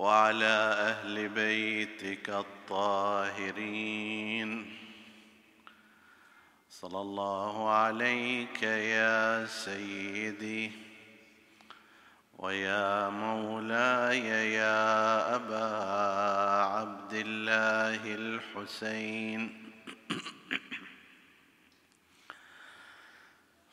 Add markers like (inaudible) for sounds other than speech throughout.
وعلى أهل بيتك الطاهرين. صلى الله عليك يا سيدي ويا مولاي يا أبا عبد الله الحسين.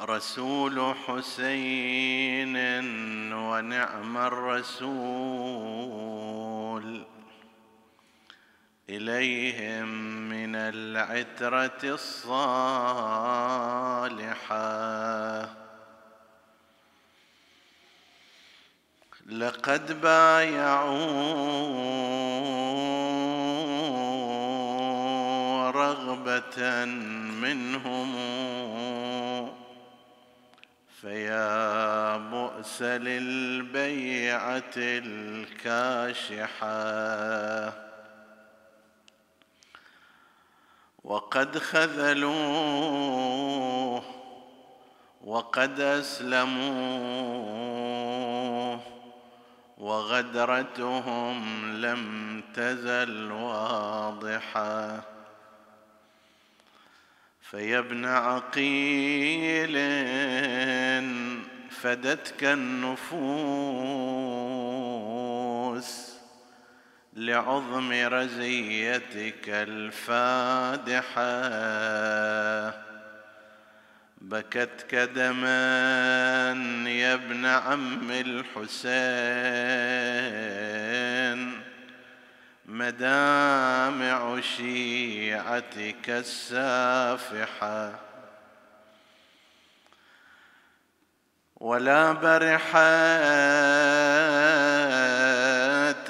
رسول حسين ونعم الرسول. إليهم من العترة الصالحة. لقد بايعوا رغبة منهم فيا بؤس للبيعه الكاشحة. وقد خذلوه وقد اسلموا وغدرتهم لم تزل واضحة. فيا ابن عقيل فدتك النفوس لعظم رزيتك الفادحة. بكتك دما يا ابن عم الحسين. مدامع شيعتك السافحة. ولا برحت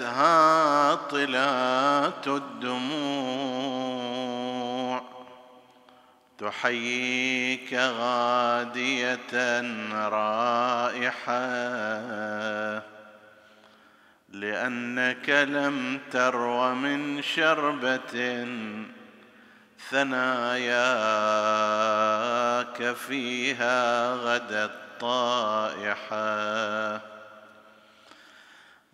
هاطلات الدموع. تحييك غادية رائحة. لأنك لم ترو من شربة ثناياك فيها غدت طائحه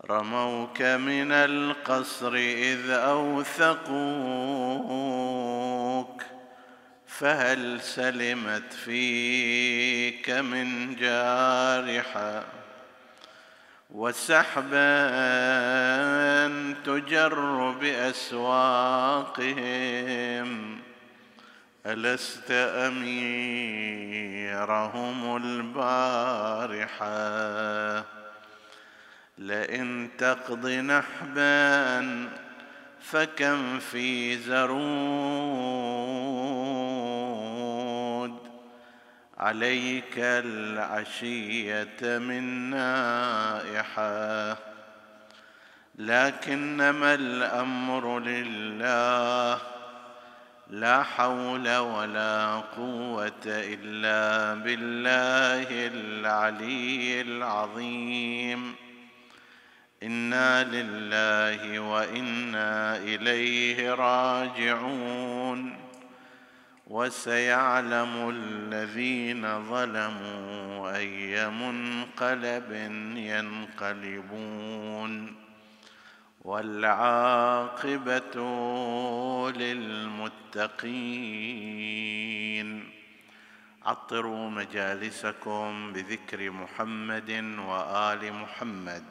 رموك من القصر إذ أوثقوك فهل سلمت فيك من جارحة؟ وسحبا تجر بأسواقهم. ألست أميرهم البارحة؟ لئن تقض نحبا فكم في زرود عليك العشية من نائحة لكنما الأمر لله لا حول ولا قوة إلا بالله العلي العظيم. إنا لله وإنا إليه راجعون. وسيعلم الذين ظلموا أي منقلب ينقلبون والعاقبة للمتقين. عطروا مجالسكم بذكر محمد وآل محمد.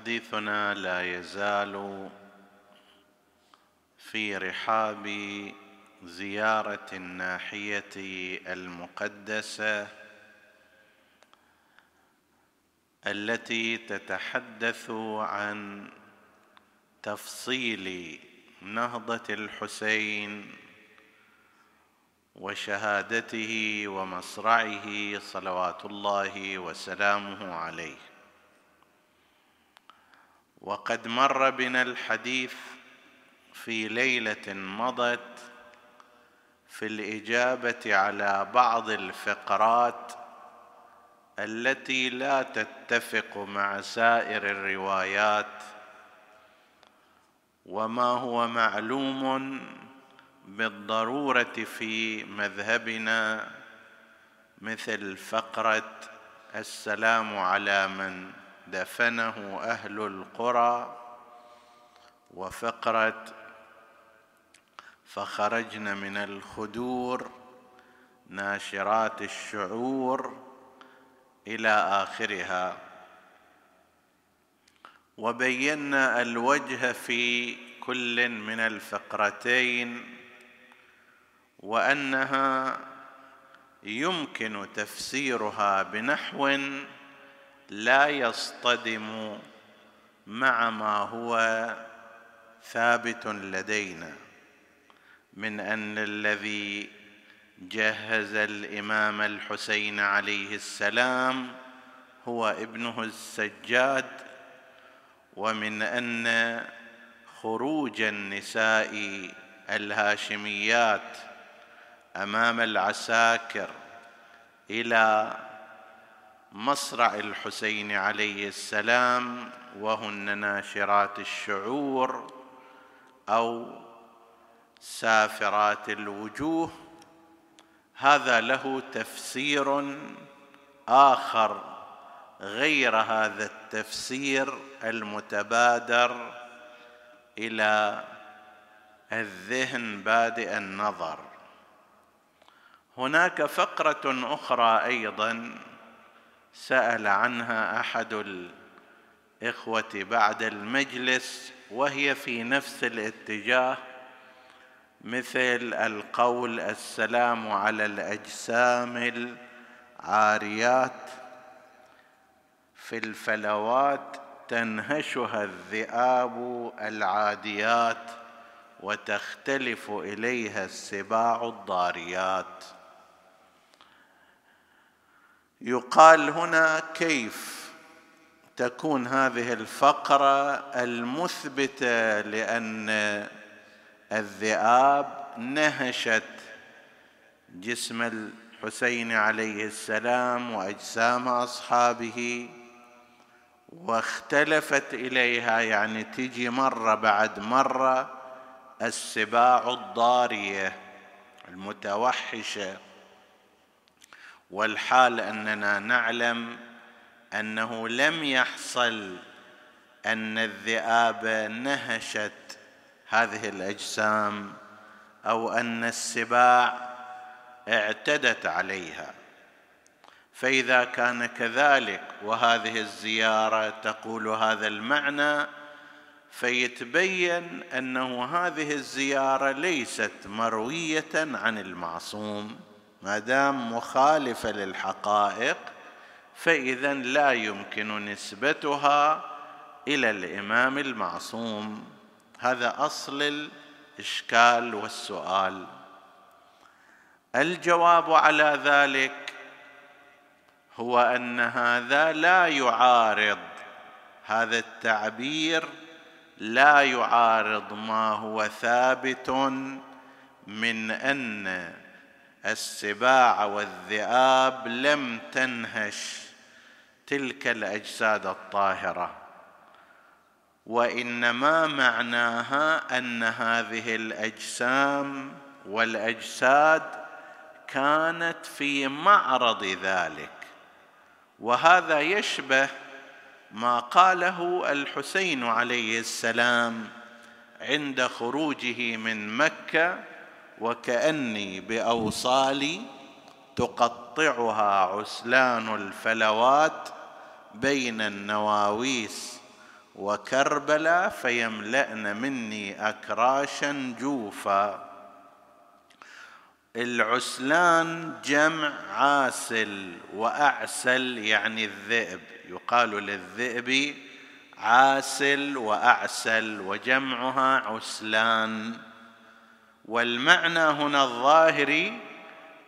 حديثنا لا يزال في رحاب زيارة الناحية المقدسة التي تتحدث عن تفصيل نهضة الحسين وشهادته ومصرعه صلوات الله وسلامه عليه. وقد مر بنا الحديث في ليلة مضت في الإجابة على بعض الفقرات التي لا تتفق مع سائر الروايات وما هو معلوم بالضرورة في مذهبنا مثل فقرة السلام على من دفنه أهل القرى وفقره فخرجن من الخدور ناشرات الشعور إلى آخرها. وبينا الوجه في كل من الفقرتين وأنها يمكن تفسيرها بنحو لا يصطدم مع ما هو ثابت لدينا من أن الذي جهز الإمام الحسين عليه السلام هو ابنه السجاد ومن أن خروج النساء الهاشميات أمام العساكر إلى مصرع الحسين عليه السلام وهن ناشرات الشعور أو سافرات الوجوه. هذا له تفسير آخر غير هذا التفسير المتبادر إلى الذهن بادئ النظر. هناك فقرة أخرى أيضا سأل عنها أحد الإخوة بعد المجلس وهي في نفس الاتجاه مثل القول السلام على الأجسام العاريات في الفلوات تنهشها الذئاب العاديات وتختلف إليها السباع الضاريات. يقال هنا كيف تكون هذه الفقرة المثبتة لأن الذئاب نهشت جسم الحسين عليه السلام وأجسام أصحابه واختلفت إليها يعني تجي مرة بعد مرة السباع الضارية المتوحشة. والحال أننا نعلم أنه لم يحصل أن الذئاب نهشت هذه الأجسام أو أن السباع اعتدت عليها. فإذا كان كذلك وهذه الزيارة تقول هذا المعنى فيتبين أنه هذه الزيارة ليست مروية عن المعصوم. ما دام مخالفة للحقائق فاذا لا يمكن نسبتها إلى الإمام المعصوم. هذا أصل الإشكال والسؤال. الجواب على ذلك هو أن هذا لا يعارض هذا التعبير لا يعارض ما هو ثابت من أن السباع والذئاب لم تنهش تلك الأجساد الطاهرة. وإنما معناها أن هذه الأجسام والأجساد كانت في معرض ذلك. وهذا يشبه ما قاله الحسين عليه السلام عند خروجه من مكة وكأني بأوصالي تقطعها عسلان الفلوات بين النواويس وكربلا فيملأن مني أكراشا جوفا. العسلان جمع عاسل وأعسل يعني الذئب يقال للذئب عاسل وأعسل وجمعها عسلان. والمعنى هنا الظاهري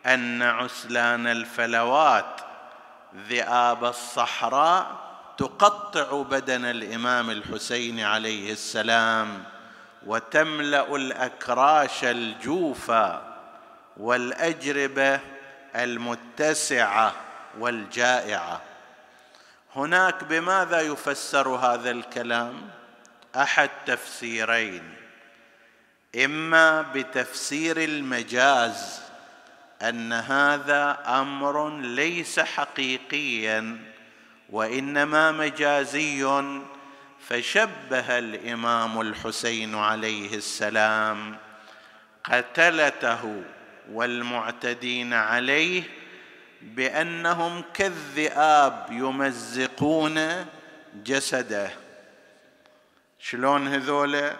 أن عسلان الفلوات ذئاب الصحراء تقطع بدن الإمام الحسين عليه السلام وتملأ الأكراش الجوفى والأجربة المتسعة والجائعة. هناك بماذا يفسر هذا الكلام؟ أحد تفسيرين. إما بتفسير المجاز أن هذا أمر ليس حقيقيا وإنما مجازي فشبه الإمام الحسين عليه السلام قتلته والمعتدين عليه بأنهم كالذئاب يمزقون جسده. شلون هذولا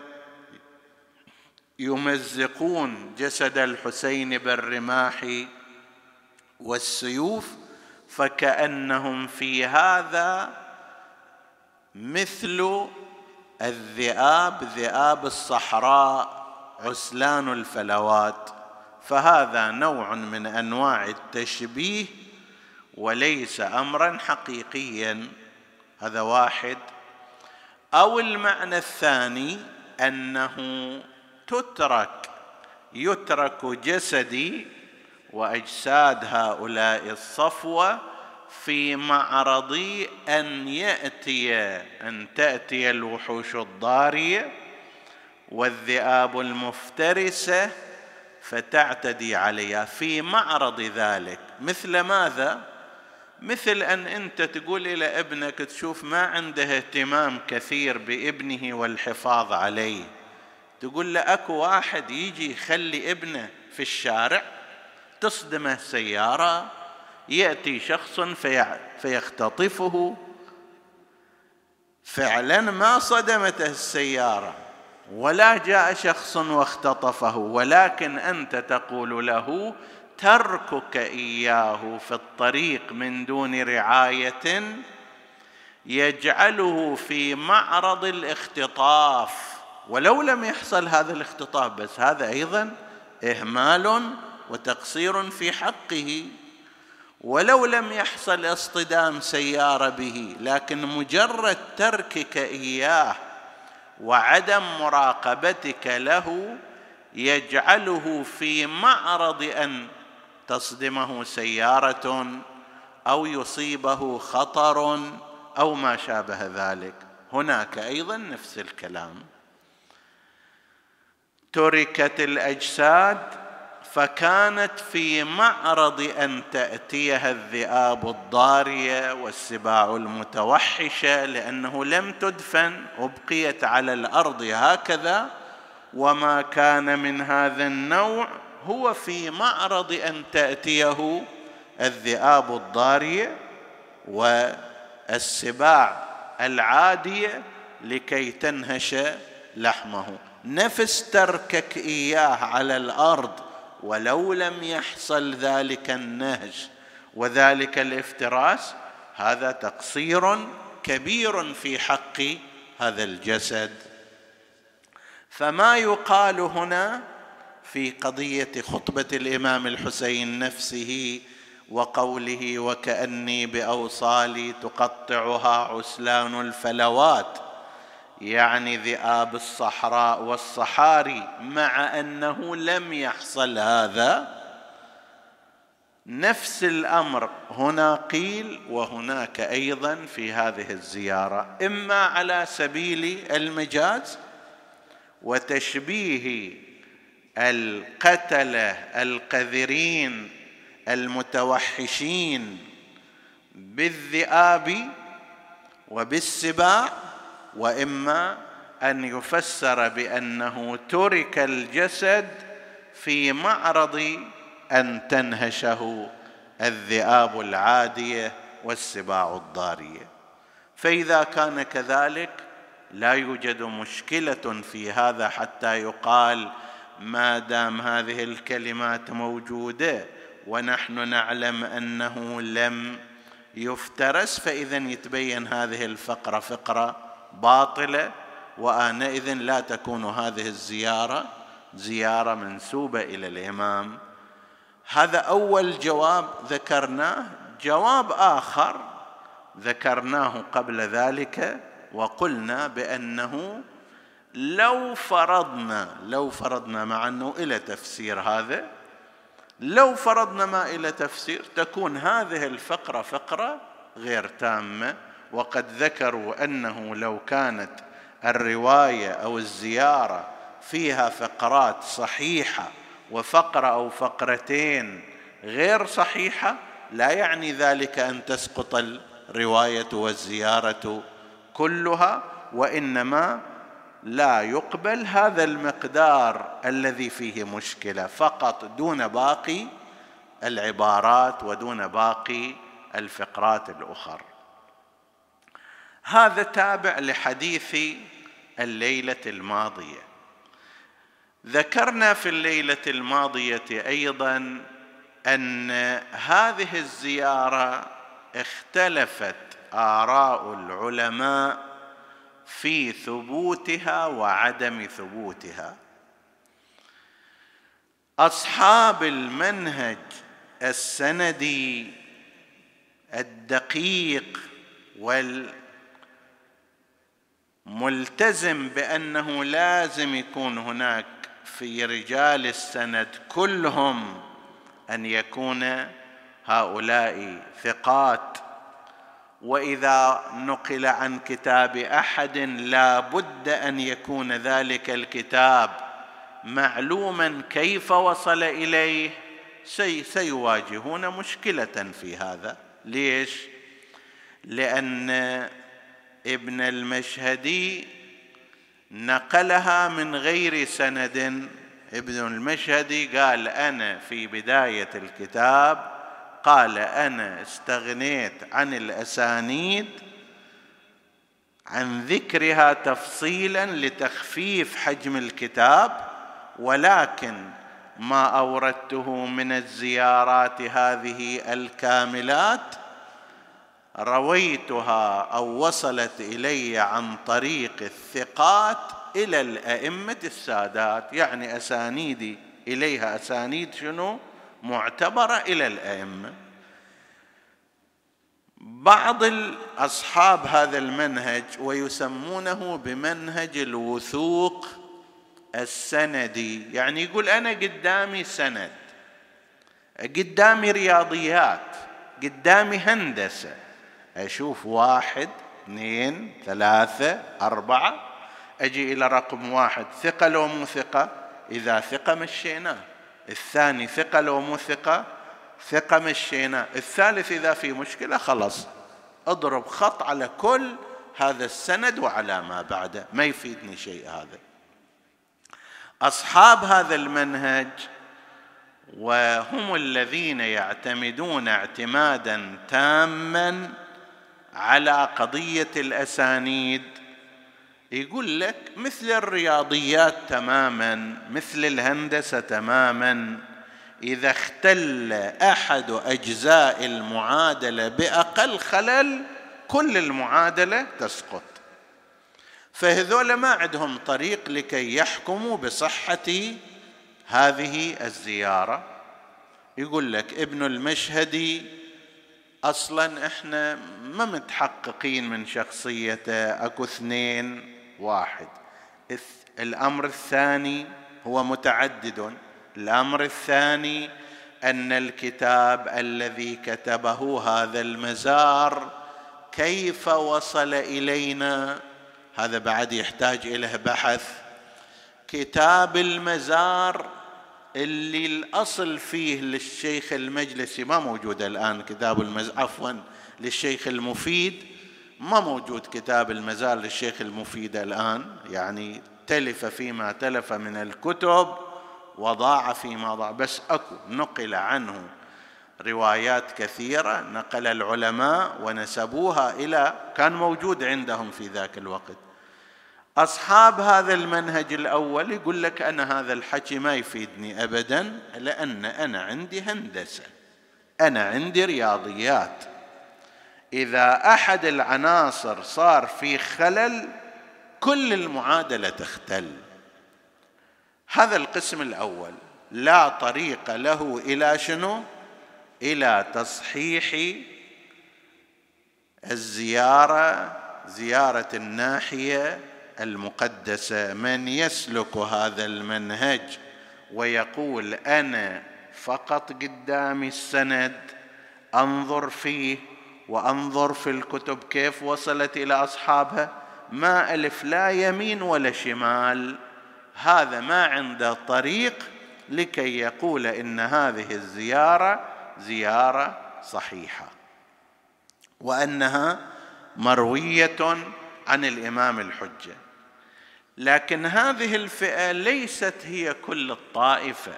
يمزقون جسد الحسين بالرماح والسيوف فكأنهم في هذا مثل الذئاب ذئاب الصحراء عسلان الفلوات. فهذا نوع من أنواع التشبيه وليس امرا حقيقيا. هذا واحد. أو المعنى الثاني أنه تترك يترك جسدي وأجساد هؤلاء الصفوة في معرض أن يأتي أن تأتي الوحوش الضارية والذئاب المفترسة فتعتدي عليها في معرض ذلك. مثل ماذا؟ مثل أن أنت تقول إلى ابنك تشوف ما عنده اهتمام كثير بابنه والحفاظ عليه. تقول له أكو واحد يجي يخلي ابنه في الشارع تصدمه سيارة يأتي شخص في فيختطفه. فعلا ما صدمته السيارة ولا جاء شخص واختطفه ولكن أنت تقول له تركك إياه في الطريق من دون رعاية يجعله في معرض الاختطاف. ولو لم يحصل هذا الاختطاف بس هذا أيضا إهمال وتقصير في حقه. ولو لم يحصل اصطدام سيارة به لكن مجرد تركك إياه وعدم مراقبتك له يجعله في معرض أن تصدمه سيارة أو يصيبه خطر أو ما شابه ذلك. هناك أيضا نفس الكلام. تركت الأجساد فكانت في معرض أن تأتيها الذئاب الضارية والسباع المتوحشة لأنه لم تدفن أبقيت على الأرض هكذا. وما كان من هذا النوع هو في معرض أن تأتيه الذئاب الضارية والسباع العادية لكي تنهش لحمه. نفس تركك إياه على الأرض ولو لم يحصل ذلك النهج وذلك الافتراس هذا تقصير كبير في حق هذا الجسد. فما يقال هنا في قضية خطبة الإمام الحسين نفسه وقوله وكأني بأوصالي تقطعها عسلان الفلوات يعني ذئاب الصحراء والصحاري مع أنه لم يحصل هذا. نفس الأمر هنا قيل وهناك أيضا في هذه الزيارة. إما على سبيل المجاز وتشبيه القتلة القذرين المتوحشين بالذئاب وبالسباع وإما أن يفسر بأنه ترك الجسد في معرض أن تنهشه الذئاب العادية والسباع الضارية. فإذا كان كذلك لا يوجد مشكلة في هذا حتى يقال ما دام هذه الكلمات موجودة ونحن نعلم أنه لم يفترس فإذا يتبين هذه الفقرة فقرة باطلة وآنئذ لا تكون هذه الزيارة زيارة منسوبة إلى الإمام. هذا أول جواب ذكرناه. جواب آخر ذكرناه قبل ذلك وقلنا بأنه لو فرضنا لو فرضنا مع أنه إلى تفسير هذا لو فرضنا ما إلى تفسير تكون هذه الفقرة فقرة غير تامة. وقد ذكروا أنه لو كانت الرواية أو الزيارة فيها فقرات صحيحة وفقرة أو فقرتين غير صحيحة لا يعني ذلك أن تسقط الرواية والزيارة كلها وإنما لا يقبل هذا المقدار الذي فيه مشكلة فقط دون باقي العبارات ودون باقي الفقرات الأخر. هذا تابع لحديث الليلة الماضية. ذكرنا في الليلة الماضية أيضا أن هذه الزيارة اختلفت آراء العلماء في ثبوتها وعدم ثبوتها. أصحاب المنهج السندي الدقيق والملتزم بأنه لازم يكون هناك في رجال السند كلهم أن يكون هؤلاء ثقات. وإذا نقل عن كتاب أحد لا بد أن يكون ذلك الكتاب معلوما كيف وصل إليه. سي سيواجهون مشكلة في هذا. ليش؟ لأن ابن المشهدي نقلها من غير سند. ابن المشهدي قال أنا في بداية الكتاب قال أنا استغنيت عن الأسانيد عن ذكرها تفصيلا لتخفيف حجم الكتاب ولكن ما أوردته من الزيارات هذه الكاملات رويتها أو وصلت إلي عن طريق الثقات إلى الأئمة السادات يعني أسانيدي إليها أسانيد شنو؟ معتبرة إلى الأئمة. بعض اصحاب هذا المنهج ويسمونه بمنهج الوثوق السندي يعني يقول أنا قدامي سند قدامي رياضيات قدامي هندسة أشوف واحد اثنين ثلاثة أربعة. أجي إلى رقم واحد ثقة لو مو ثقه إذا ثقة مشيناه الثاني ثقة لو مو ثقة ثقة مشينا. الثالث إذا في مشكلة خلص أضرب خط على كل هذا السند وعلى ما بعده. ما يفيدني شيء هذا. أصحاب هذا المنهج وهم الذين يعتمدون اعتمادا تاما على قضية الأسانيد. يقول لك مثل الرياضيات تماما مثل الهندسة تماما. إذا اختل أحد أجزاء المعادلة بأقل خلل كل المعادلة تسقط. فهذول ما عندهم طريق لكي يحكموا بصحة هذه الزيارة. يقول لك ابن المشهدي أصلا إحنا ما متحققين من شخصيته أكو اثنين واحد. الأمر الثاني هو متعدد. الأمر الثاني أن الكتاب الذي كتبه هذا المزار كيف وصل إلينا؟ هذا بعد يحتاج اليه بحث. كتاب المزار اللي الأصل فيه للشيخ المجلسي ما موجود الآن كتاب المزار عفوا للشيخ المفيد. ما موجود كتاب المزال للشيخ المفيد الآن. يعني تلف فيما تلف من الكتب وضاع فيما ضاع. بس أكو نقل عنه روايات كثيرة نقل العلماء ونسبوها إلى كان موجود عندهم في ذاك الوقت. أصحاب هذا المنهج الأول يقول لك أنا هذا الحكي ما يفيدني ابدا لأن أنا عندي هندسة أنا عندي رياضيات. إذا أحد العناصر صار في خلل كل المعادلة تختل. هذا القسم الأول. لا طريق له إلى شنو؟ إلى تصحيح الزيارة زيارة الناحية المقدسة من يسلك هذا المنهج ويقول أنا فقط قدامي السند أنظر فيه وأنظر في الكتب كيف وصلت إلى أصحابها ما ألف لا يمين ولا شمال. هذا ما عنده طريق لكي يقول إن هذه الزيارة زيارة صحيحة. وأنها مروية عن الإمام الحجة. لكن هذه الفئة ليست هي كل الطائفة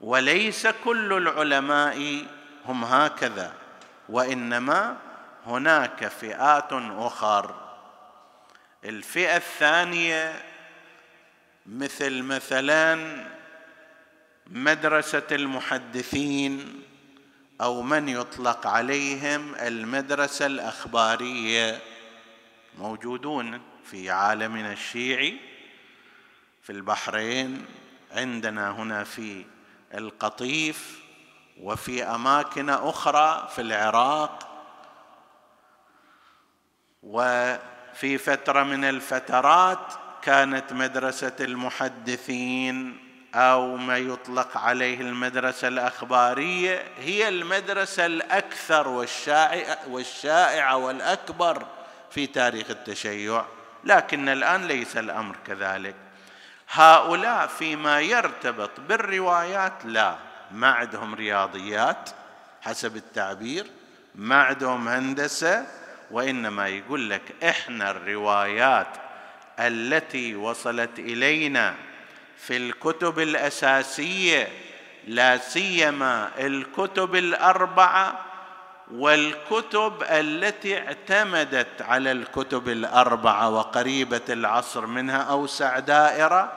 وليس كل العلماء هم هكذا وإنما هناك فئات أخر. الفئة الثانية مثل مثلا مدرسة المحدثين أو من يطلق عليهم المدرسة الأخبارية موجودون؟ في عالمنا الشيعي في البحرين عندنا هنا في القطيف وفي أماكن أخرى في العراق. وفي فترة من الفترات كانت مدرسة المحدثين أو ما يطلق عليه المدرسة الأخبارية هي المدرسة الأكثر والشائعة والأكبر في تاريخ التشيع. لكن الآن ليس الأمر كذلك. هؤلاء فيما يرتبط بالروايات لا ما عندهم رياضيات حسب التعبير ما عندهم هندسة وإنما يقول لك إحنا الروايات التي وصلت إلينا في الكتب الأساسية لا سيما الكتب الأربعة والكتب التي اعتمدت على الكتب الأربعة وقريبة العصر منها اوسع دائرة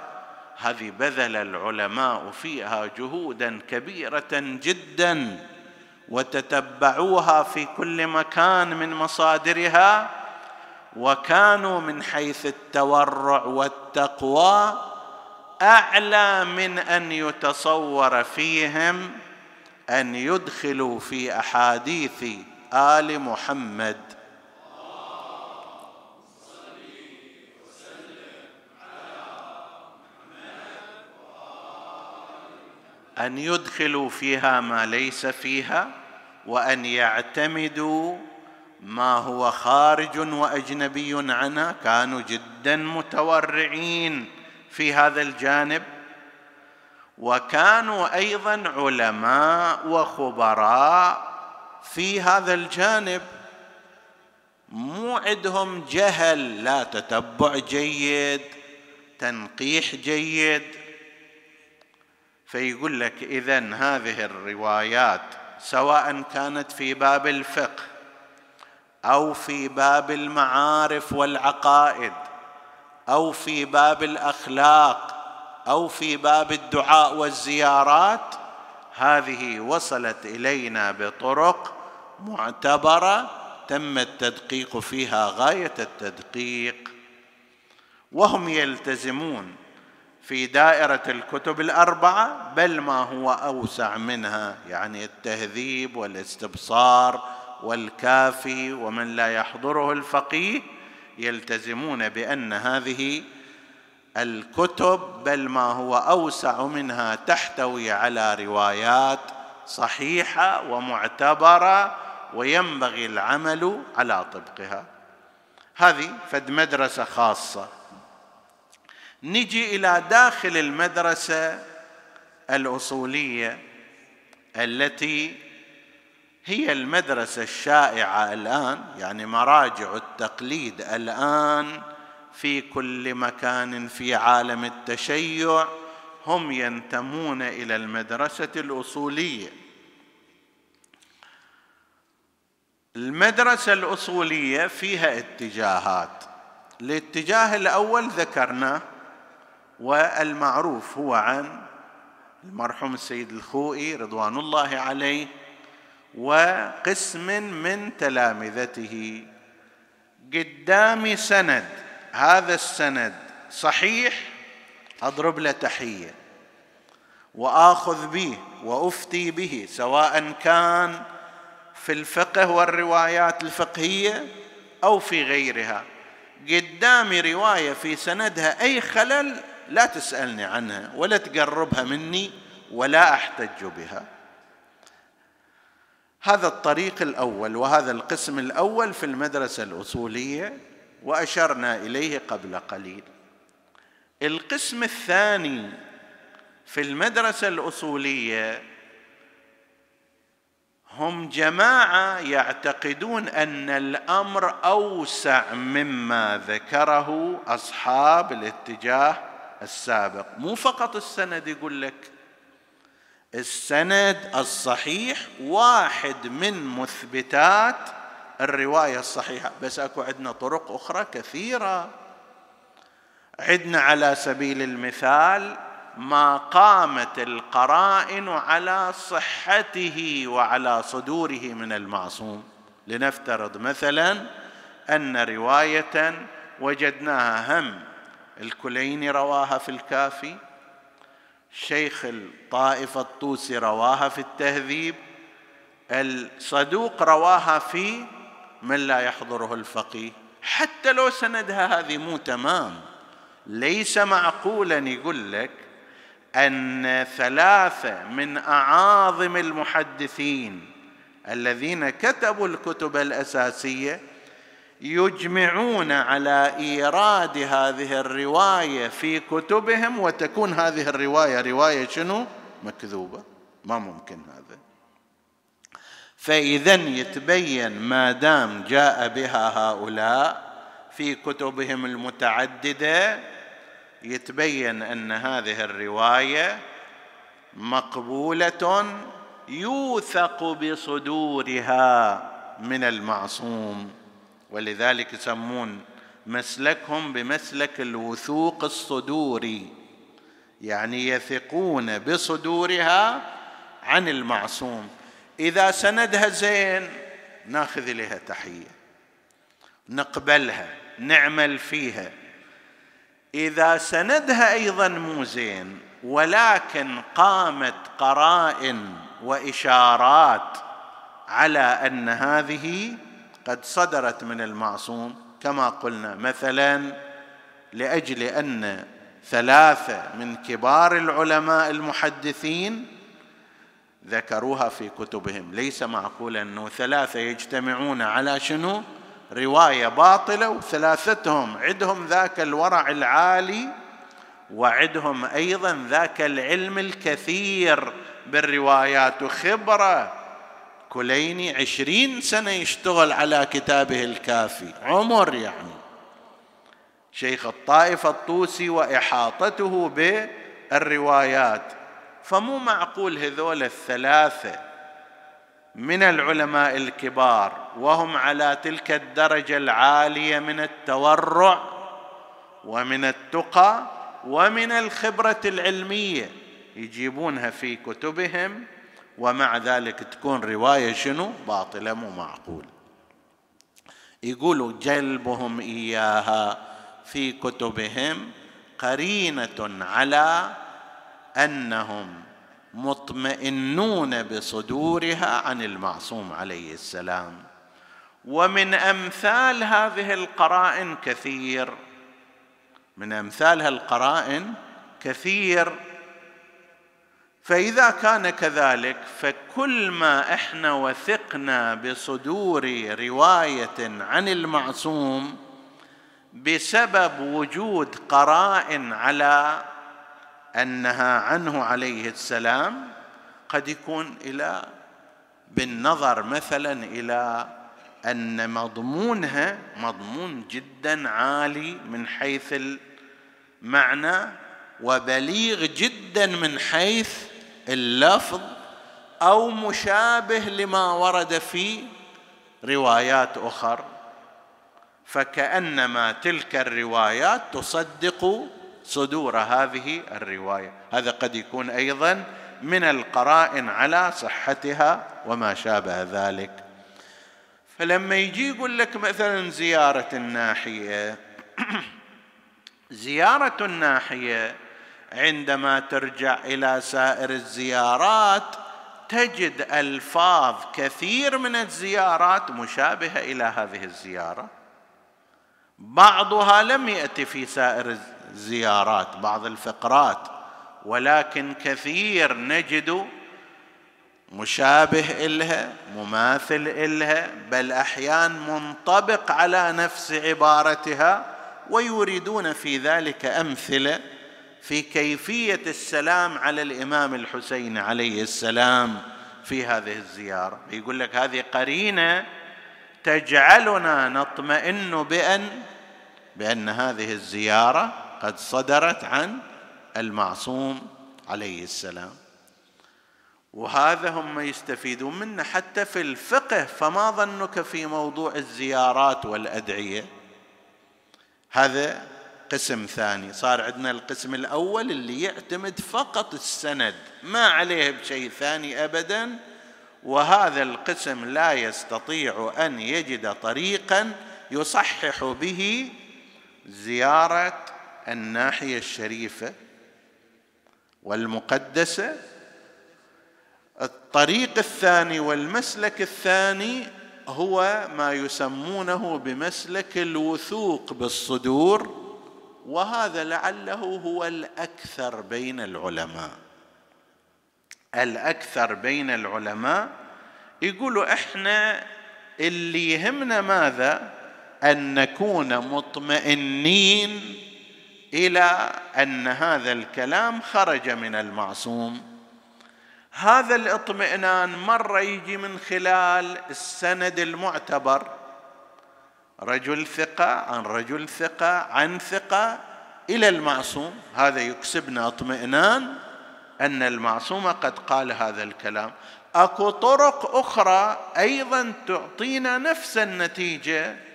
هذه بذل العلماء فيها جهودا كبيرة جدا وتتبعوها في كل مكان من مصادرها وكانوا من حيث التورع والتقوى أعلى من أن يتصور فيهم أن يدخلوا في أحاديث آل محمد. أن يدخلوا فيها ما ليس فيها وأن يعتمدوا ما هو خارج وأجنبي عنها. كانوا جدا متورعين في هذا الجانب. وكانوا أيضا علماء وخبراء في هذا الجانب. مو عندهم جهل لا تتبع جيد تنقيح جيد. فيقول لك اذا هذه الروايات سواء كانت في باب الفقه أو في باب المعارف والعقائد أو في باب الأخلاق أو في باب الدعاء والزيارات هذه وصلت إلينا بطرق معتبرة تم التدقيق فيها غاية التدقيق. وهم يلتزمون في دائرة الكتب الأربعة بل ما هو أوسع منها يعني التهذيب والاستبصار والكافي ومن لا يحضره الفقيه يلتزمون بأن هذه الكتب بل ما هو أوسع منها تحتوي على روايات صحيحة ومعتبرة وينبغي العمل على طبقها. هذه فد مدرسة خاصة. نجي إلى داخل المدرسة الأصولية التي هي المدرسة الشائعة الآن يعني مراجع التقليد الآن في كل مكان في عالم التشيع هم ينتمون إلى المدرسة الأصولية. المدرسة الأصولية فيها اتجاهات. الاتجاه الأول ذكرناه والمعروف هو عن المرحوم السيد الخوئي رضوان الله عليه وقسم من تلامذته. قدامي سند هذا السند صحيح؟ أضرب له تحية. وآخذ به وأفتي به سواء كان في الفقه والروايات الفقهية أو في غيرها. قدامي رواية في سندها أي خلل لا تسألني عنها ولا تقربها مني ولا أحتج بها. هذا الطريق الأول وهذا القسم الأول في المدرسة الأصولية. وأشرنا إليه قبل قليل. القسم الثاني في المدرسة الأصولية هم جماعة يعتقدون أن الأمر أوسع مما ذكره أصحاب الاتجاه السابق. مو فقط السند يقول لك السند الصحيح واحد من مثبتات الرواية الصحيحة. بس أكو عندنا طرق أخرى كثيرة. عندنا على سبيل المثال ما قامت القرائن على صحته وعلى صدوره من المعصوم. لنفترض مثلا أن رواية وجدناها هم. الكليني رواها في الكافي. شيخ الطائفة الطوسي رواها في التهذيب. الصدوق رواها في من لا يحضره الفقيه؟ حتى لو سندها هذه مو تمام. ليس معقولا يقول لك أن ثلاثة من أعاظم المحدثين الذين كتبوا الكتب الأساسية يجمعون على إيراد هذه الرواية في كتبهم وتكون هذه الرواية رواية شنو؟ مكذوبة. ما ممكن هذا. فاذا يتبين ما دام جاء بها هؤلاء في كتبهم المتعددة يتبين أن هذه الرواية مقبولة يوثق بصدورها من المعصوم ولذلك يسمون مسلكهم بمسلك الوثوق الصدوري يعني يثقون بصدورها عن المعصوم. إذا سندها زين ناخذ إليها تحية. نقبلها نعمل فيها. إذا سندها أيضا مو زين ولكن قامت قرائن وإشارات على أن هذه قد صدرت من المعصوم. كما قلنا مثلا لأجل أن ثلاثة من كبار العلماء المحدثين ذكروها في كتبهم. ليس معقولا أنه ثلاثة يجتمعون على شنو؟ رواية باطلة وثلاثتهم. عندهم ذاك الورع العالي وعندهم أيضا ذاك العلم الكثير بالروايات. وخبرة كليني عشرين سنة يشتغل على كتابه الكافي. عمر يعني. شيخ الطائفة الطوسي وإحاطته بالروايات. فمو معقول هذول الثلاثة من العلماء الكبار وهم على تلك الدرجة العالية من التورع ومن التقى ومن الخبرة العلمية يجيبونها في كتبهم ومع ذلك تكون رواية شنو؟ باطلة مو معقول. يقولوا جلبهم إياها في كتبهم قرينة على أنهم مطمئنون بصدورها عن المعصوم عليه السلام. ومن أمثال هذه القرائن كثير من أمثال هالقرائن كثير. فإذا كان كذلك فكل ما إحنا وثقنا بصدور رواية عن المعصوم بسبب وجود قرائن على أنها عنه عليه السلام قد يكون إلى بالنظر مثلا إلى أن مضمونها مضمون جدا عالي من حيث المعنى وبليغ جدا من حيث اللفظ أو مشابه لما ورد في روايات أخر. فكأنما تلك الروايات تصدق صدور هذه الرواية. هذا قد يكون أيضا من القرائن على صحتها وما شابه ذلك. فلما يجي يقول لك مثلا زيارة الناحية (clears throat) زيارة الناحية عندما ترجع إلى سائر الزيارات تجد ألفاظ كثير من الزيارات مشابهة إلى هذه الزيارة. بعضها لم يأتي في سائر الزيارات بعض الفقرات ولكن كثير نجد مشابه إلها مماثل إلها بل أحيان منطبق على نفس عبارتها ويريدون في ذلك أمثلة في كيفية السلام على الإمام الحسين عليه السلام في هذه الزيارة. يقول لك هذه قرينة تجعلنا نطمئن بأن بأن هذه الزيارة قد صدرت عن المعصوم عليه السلام. وهذا هم يستفيدون منه حتى في الفقه فما ظنك في موضوع الزيارات والأدعية؟ هذا قسم ثاني. صار عندنا القسم الأول اللي يعتمد فقط السند ما عليه بشيء ثاني ابدا. وهذا القسم لا يستطيع أن يجد طريقا يصحح به زيارة الناحية الشريفة والمقدسة الطريق الثاني والمسلك الثاني هو ما يسمونه بمسلك الوثوق بالصدور وهذا لعله هو الأكثر بين العلماء. الأكثر بين العلماء يقولوا إحنا اللي يهمنا ماذا؟ أن نكون مطمئنين إلى أن هذا الكلام خرج من المعصوم. هذا الاطمئنان مرة يجي من خلال السند المعتبر. رجل ثقة عن رجل ثقة عن ثقة إلى المعصوم. هذا يكسبنا اطمئنان أن المعصوم قد قال هذا الكلام. أكو طرق أخرى أيضا تعطينا نفس النتيجة.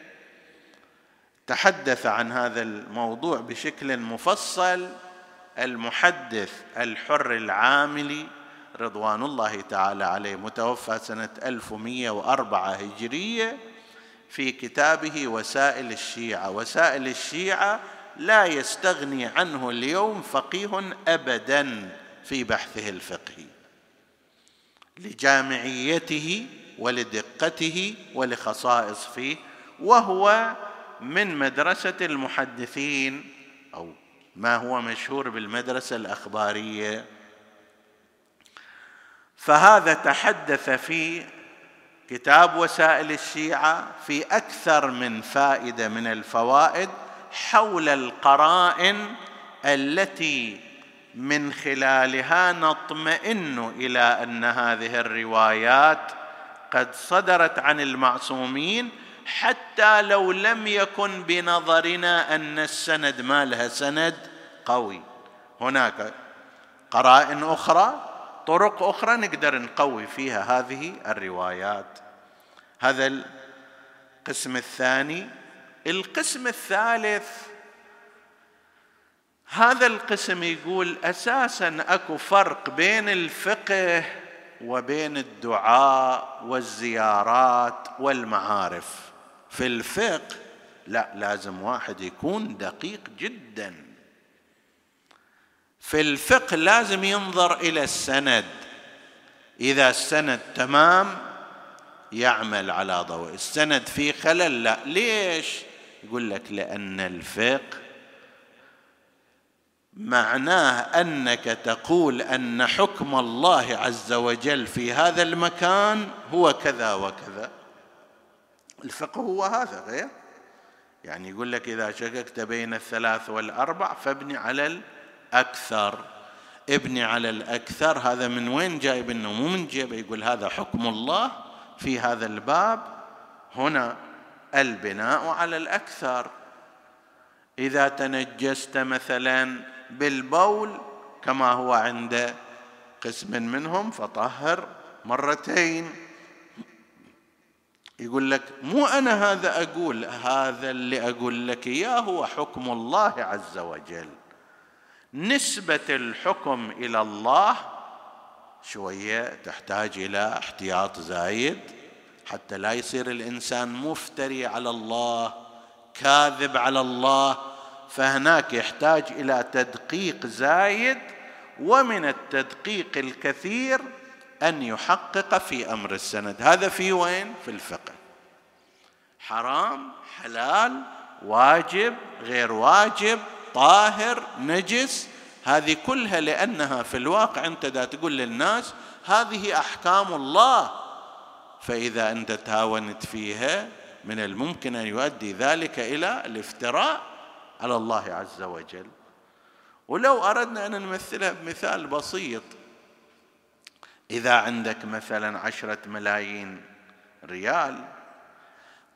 تحدث عن هذا الموضوع بشكل مفصل المحدث الحر العاملي رضوان الله تعالى عليه متوفى سنة 1104 هجرية في كتابه وسائل الشيعة. وسائل الشيعة لا يستغني عنه اليوم فقيه أبدا في بحثه الفقهي. لجامعيته ولدقته ولخصائص فيه وهو من مدرسة المحدثين أو ما هو مشهور بالمدرسة الأخبارية. فهذا تحدث في كتاب وسائل الشيعة في أكثر من فائدة من الفوائد حول القرائن التي من خلالها نطمئن إلى أن هذه الروايات قد صدرت عن المعصومين حتى لو لم يكن بنظرنا أن السند ما لها سند قوي. هناك قرائن أخرى طرق أخرى نقدر نقوي فيها هذه الروايات. هذا القسم الثاني. القسم الثالث هذا القسم يقول أساسا أكو فرق بين الفقه وبين الدعاء والزيارات والمعارف. في الفقه لا لازم واحد يكون دقيق جدا. في الفقه لازم ينظر إلى السند. إذا السند تمام يعمل على ضوء. السند فيه خلل لا. ليش؟ يقول لك لأن الفقه معناه أنك تقول أن حكم الله عز وجل في هذا المكان هو كذا وكذا. الفقه هو هذا غير؟ يعني يقول لك إذا شككت بين الثلاث والأربع فابني على الأكثر. ابني على الأكثر هذا من وين جايب إنه؟ مو من جيبه يقول هذا حكم الله في هذا الباب. هنا البناء على الأكثر. إذا تنجست مثلا بالبول كما هو عند قسم منهم فطهر مرتين. يقول لك مو أنا هذا أقول هذا اللي أقول لك إياه هو حكم الله عز وجل. نسبة الحكم إلى الله شوية تحتاج إلى احتياط زايد حتى لا يصير الإنسان مفتري على الله كاذب على الله. فهناك يحتاج إلى تدقيق زايد ومن التدقيق الكثير أن يحقق في أمر السند. هذا في وين؟ في الفقه. حرام حلال واجب غير واجب طاهر نجس. هذه كلها لأنها في الواقع أنت دا تقول للناس هذه أحكام الله فإذا أنت تهاونت فيها من الممكن أن يؤدي ذلك إلى الافتراء على الله عز وجل. ولو أردنا أن نمثلها بمثال بسيط إذا عندك مثلا عشرة ملايين ريال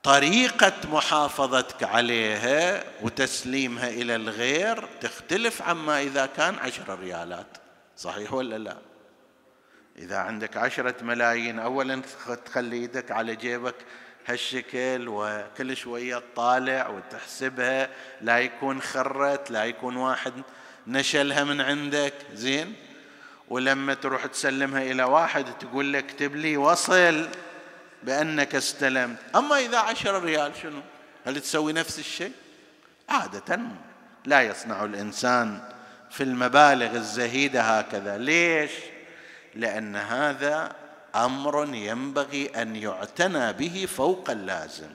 طريقة محافظتك عليها وتسليمها إلى الغير تختلف عما إذا كان عشره ريالات. صحيح ولا لا؟ إذا عندك عشرة ملايين اولا تخلي إيدك على جيبك هالشكل وكل شوية تطالع وتحسبها. لا يكون خرت لا يكون واحد نشلها من عندك. زين؟ ولما تروح تسلمها إلى واحد تقول لك اكتب لي وصل بأنك استلمت. أما إذا عشر ريال شنو؟ هل تسوي نفس الشيء؟ عادة لا يصنع الإنسان في المبالغ الزهيدة هكذا. ليش؟ لأن هذا أمر ينبغي أن يعتنى به فوق اللازم.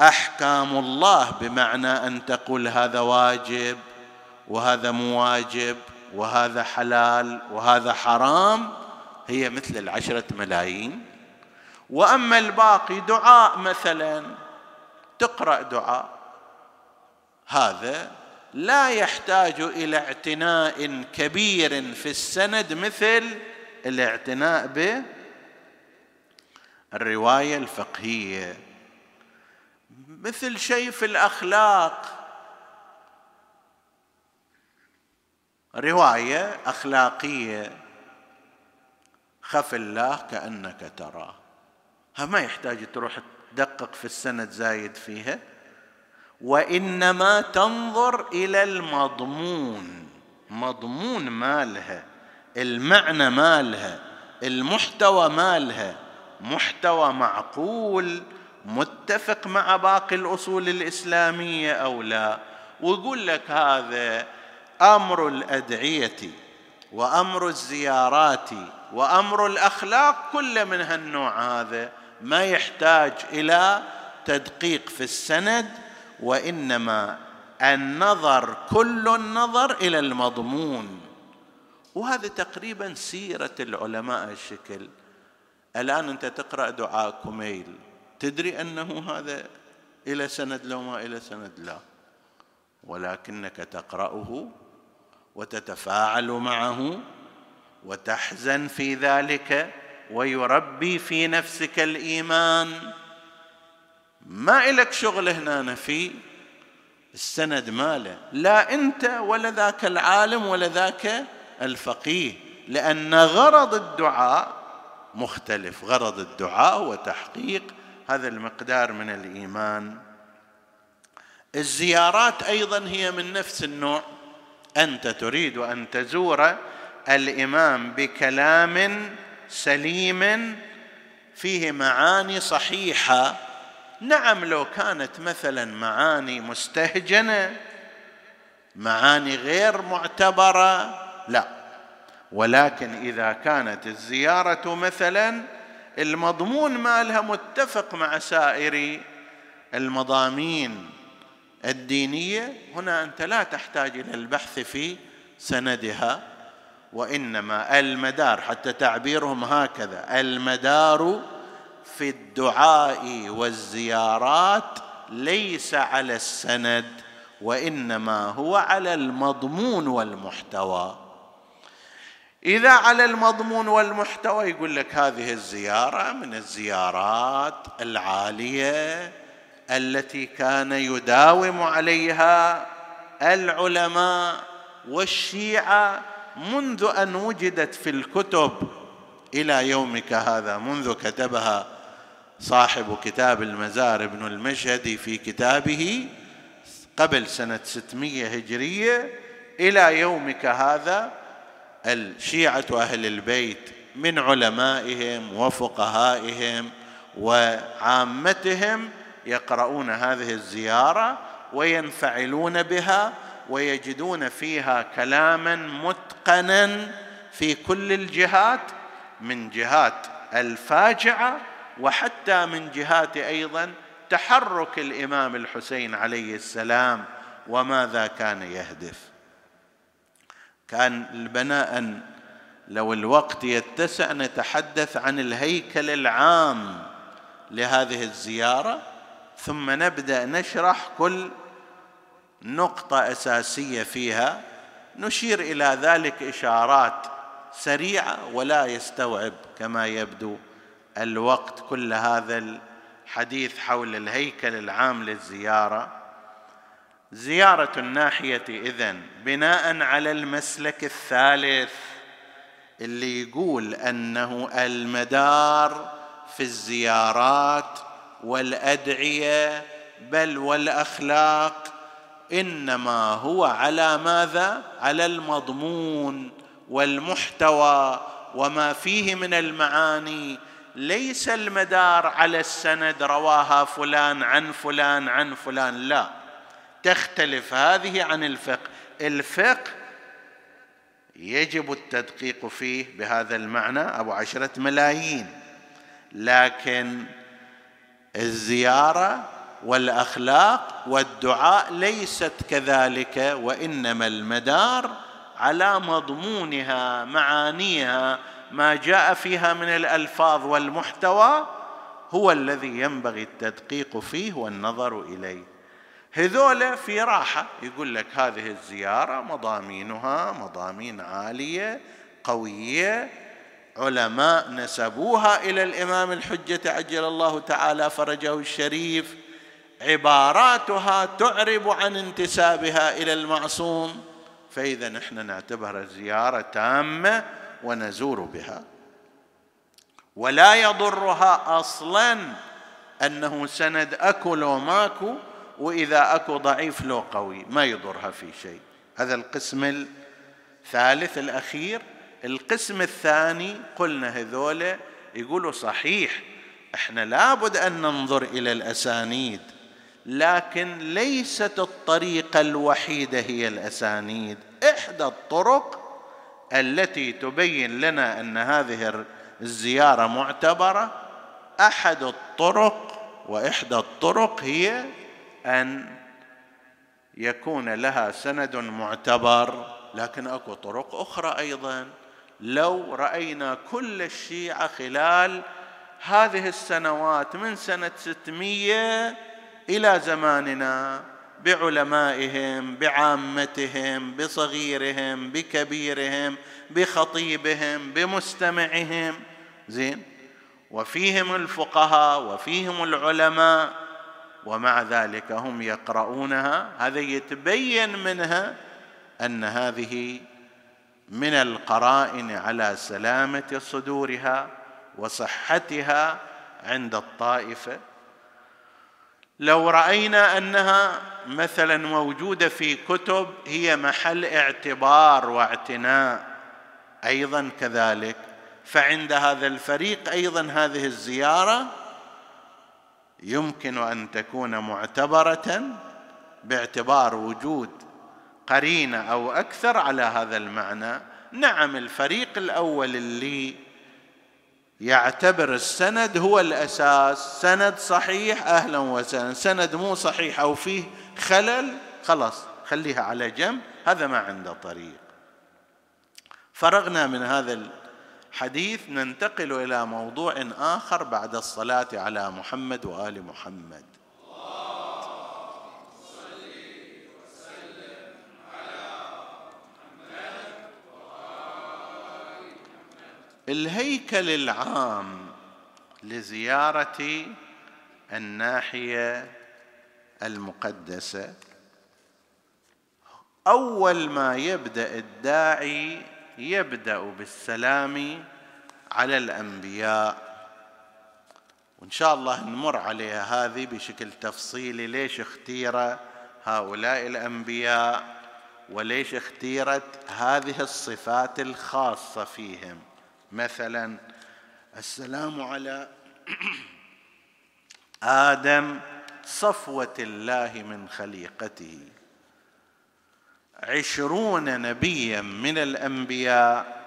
أحكام الله بمعنى أن تقول هذا واجب وهذا مو واجب. وهذا حلال وهذا حرام هي مثل العشرة ملايين. وأما الباقي دعاء مثلا تقرأ دعاء. هذا لا يحتاج إلى اعتناء كبير في السند مثل الاعتناء بالروايه الفقهية. مثل شيء في الأخلاق. رواية أخلاقية خف الله كأنك تراه. ما يحتاج تروح تدقق في السند زايد فيها. وإنما تنظر إلى المضمون. مضمون مالها المعنى مالها المحتوى مالها. محتوى معقول متفق مع باقي الأصول الإسلامية أو لا؟ ويقول لك هذا أمر الأدعية وأمر الزيارات وأمر الأخلاق كل من هالنوع هذا ما يحتاج إلى تدقيق في السند وإنما النظر كل النظر إلى المضمون. وهذا تقريبا سيرة العلماء الشكل الآن أنت تقرأ دعاء كميل تدري أنه هذا إلى سند لو ما إلى سند لا. ولكنك تقرأه وتتفاعل معه وتحزن في ذلك ويربي في نفسك الإيمان. ما إلك شغل هنا في السند ماله. لا أنت ولا ذاك العالم ولا ذاك الفقيه لأن غرض الدعاء مختلف. غرض الدعاء هو تحقيق هذا المقدار من الإيمان. الزيارات أيضا هي من نفس النوع. أنت تريد أن تزور الإمام بكلام سليم فيه معاني صحيحة. نعم لو كانت مثلا معاني مستهجنة معاني غير معتبرة لا. ولكن إذا كانت الزيارة مثلا المضمون مالها متفق مع سائر المضامين الدينية هنا أنت لا تحتاج إلى البحث في سندها وإنما المدار حتى تعبيرهم هكذا المدار في الدعاء والزيارات ليس على السند وإنما هو على المضمون والمحتوى. إذا على المضمون والمحتوى يقول لك هذه الزيارة من الزيارات العالية التي كان يداوم عليها العلماء والشيعة منذ أن وجدت في الكتب إلى يومك هذا منذ كتبها صاحب كتاب المزار ابن المشهدي في كتابه قبل سنة 600 هجرية إلى يومك هذا الشيعة أهل البيت من علمائهم وفقهائهم وعامتهم يقرؤون هذه الزيارة وينفعلون بها ويجدون فيها كلاما متقنا في كل الجهات من جهات الفاجعة وحتى من جهات أيضا تحرك الإمام الحسين عليه السلام وماذا كان يهدف. كان البناء لو الوقت يتسع نتحدث عن الهيكل العام لهذه الزيارة. ثم نبدأ نشرح كل نقطة أساسية فيها. نشير إلى ذلك إشارات سريعة ولا يستوعب كما يبدو الوقت كل هذا الحديث حول الهيكل العام للزيارة. زيارة الناحية إذن بناء على المسلك الثالث اللي يقول أنه المدار في الزيارات والأدعية بل والأخلاق إنما هو على ماذا؟ على المضمون والمحتوى وما فيه من المعاني. ليس المدار على السند رواها فلان عن فلان عن فلان لا. تختلف هذه عن الفقه. الفقه يجب التدقيق فيه بهذا المعنى أبو عشرة ملايين. لكن الزيارة والأخلاق والدعاء ليست كذلك وإنما المدار على مضمونها معانيها ما جاء فيها من الألفاظ والمحتوى هو الذي ينبغي التدقيق فيه والنظر إليه. هذول في راحة يقول لك هذه الزيارة مضامينها مضامين عالية قوية علماء نسبوها إلى الإمام الحجة عجل الله تعالى فرجه الشريف. عباراتها تعرب عن انتسابها إلى المعصوم. فإذا نحن نعتبرها زيارة تامة ونزور بها. ولا يضرها أصلا أنه سند أكو لو ماكو وإذا أكو ضعيف لو قوي ما يضرها في شيء. هذا القسم الثالث الأخير. القسم الثاني قلنا هذول يقولوا صحيح إحنا لابد أن ننظر إلى الأسانيد لكن ليست الطريقة الوحيدة هي الأسانيد. إحدى الطرق التي تبين لنا أن هذه الزيارة معتبرة أحد الطرق وإحدى الطرق هي أن يكون لها سند معتبر لكن أكو طرق أخرى أيضا. لو رأينا كل الشيعة خلال هذه السنوات من سنة 600 إلى زماننا بعلمائهم بعامتهم بصغيرهم بكبيرهم بخطيبهم بمستمعهم. زين؟ وفيهم الفقهاء وفيهم العلماء ومع ذلك هم يقرؤونها. هذا يتبين منها أن هذه من القرائن على سلامة صدورها وصحتها عند الطائفة. لو رأينا أنها مثلا موجودة في كتب هي محل اعتبار واعتناء أيضا كذلك. فعند هذا الفريق أيضا هذه الزيارة يمكن أن تكون معتبرة باعتبار وجود قرينة أو أكثر على هذا المعنى. نعم الفريق الأول اللي يعتبر السند هو الأساس. سند صحيح أهلا وسهلا. سند مو صحيح أو فيه خلل خلاص خليها على جنب. هذا ما عنده طريق. فرغنا من هذا الحديث. ننتقل إلى موضوع آخر بعد الصلاة على محمد وآل محمد. الهيكل العام لزيارة الناحية المقدسة. أول ما يبدأ الداعي يبدأ بالسلام على الأنبياء. وإن شاء الله نمر عليها هذه بشكل تفصيلي. ليش اختير هؤلاء الأنبياء؟ وليش اختيرت هذه الصفات الخاصة فيهم؟ مثلا السلام على (clears throat) آدم صفوة الله من خليقته. عشرون نبيا من الأنبياء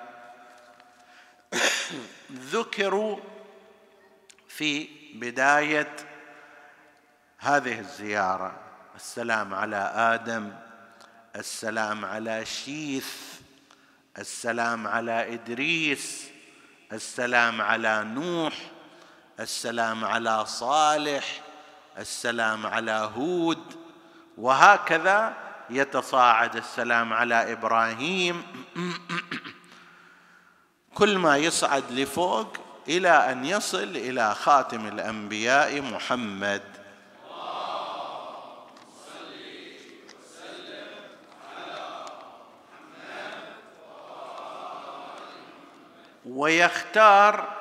(clears throat) ذكروا في بداية هذه الزيارة. السلام على آدم السلام على شيث السلام على إدريس السلام على نوح السلام على صالح السلام على هود وهكذا يتصاعد السلام على إبراهيم. (clears throat) كل ما يصعد لفوق إلى أن يصل إلى خاتم الأنبياء محمد. ويختار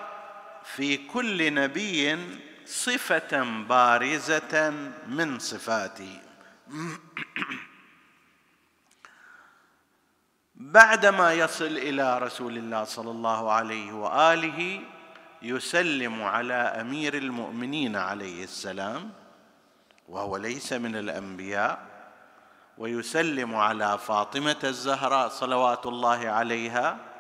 في كل نبي صفة بارزة من صفاته. (clears throat) بعدما يصل إلى رسول الله صلى الله عليه وآله يسلم على أمير المؤمنين عليه السلام وهو ليس من الأنبياء ويسلم على فاطمة الزهراء صلوات الله عليها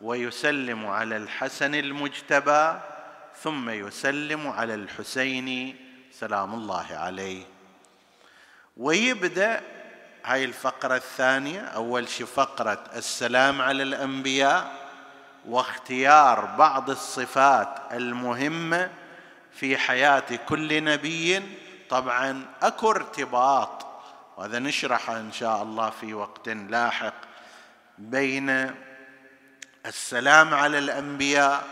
ويسلم على الحسن المجتبى ثم يسلم على الحسين سلام الله عليه. ويبدأ هاي الفقرة الثانية أول شيء فقرة السلام على الأنبياء واختيار بعض الصفات المهمة في حياة كل نبي. طبعا أكو ارتباط وهذا نشرحه إن شاء الله في وقت لاحق بين السلام على الأنبياء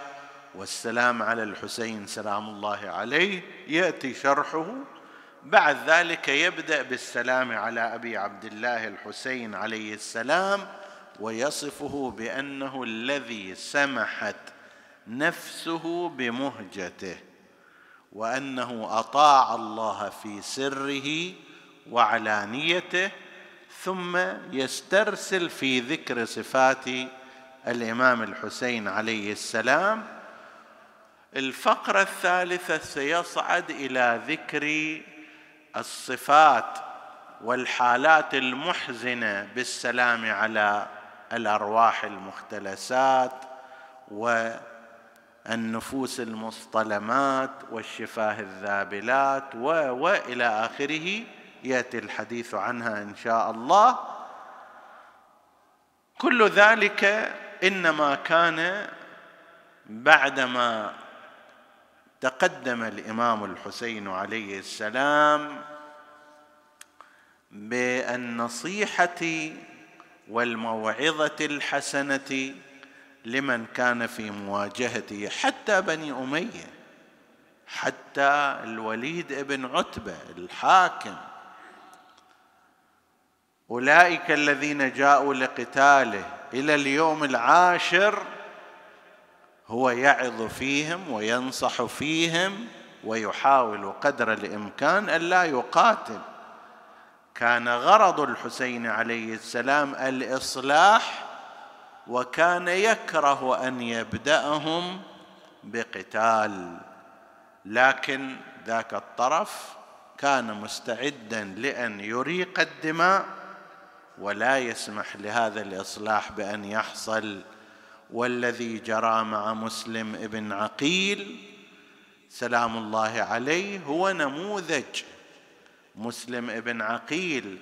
والسلام على الحسين سلام الله عليه. يأتي شرحه. بعد ذلك يبدأ بالسلام على أبي عبد الله الحسين عليه السلام ويصفه بأنه الذي سمحت نفسه بمهجته وأنه أطاع الله في سره وعلانيته ثم يسترسل في ذكر صفات الإمام الحسين عليه السلام الفقرة الثالثة سيصعد إلى ذكر الصفات والحالات المحزنة بالسلام على الأرواح المختلسات والنفوس المصطلمات والشفاه الذابلات و وإلى آخره يأتي الحديث عنها إن شاء الله. كل ذلك إنما كان بعدما تقدم الإمام الحسين عليه السلام بالنصيحة والموعظة الحسنة لمن كان في مواجهته حتى بني أمية حتى الوليد بن عتبة الحاكم. أولئك الذين جاءوا لقتاله إلى اليوم العاشر هو يعظ فيهم وينصح فيهم ويحاول قدر الإمكان ألا يقاتل. كان غرض الحسين عليه السلام الإصلاح وكان يكره أن يبدأهم بقتال. لكن ذاك الطرف كان مستعدا لأن يريق الدماء ولا يسمح لهذا الإصلاح بأن يحصل والذي جرى مع مسلم ابن عقيل سلام الله عليه هو نموذج. مسلم ابن عقيل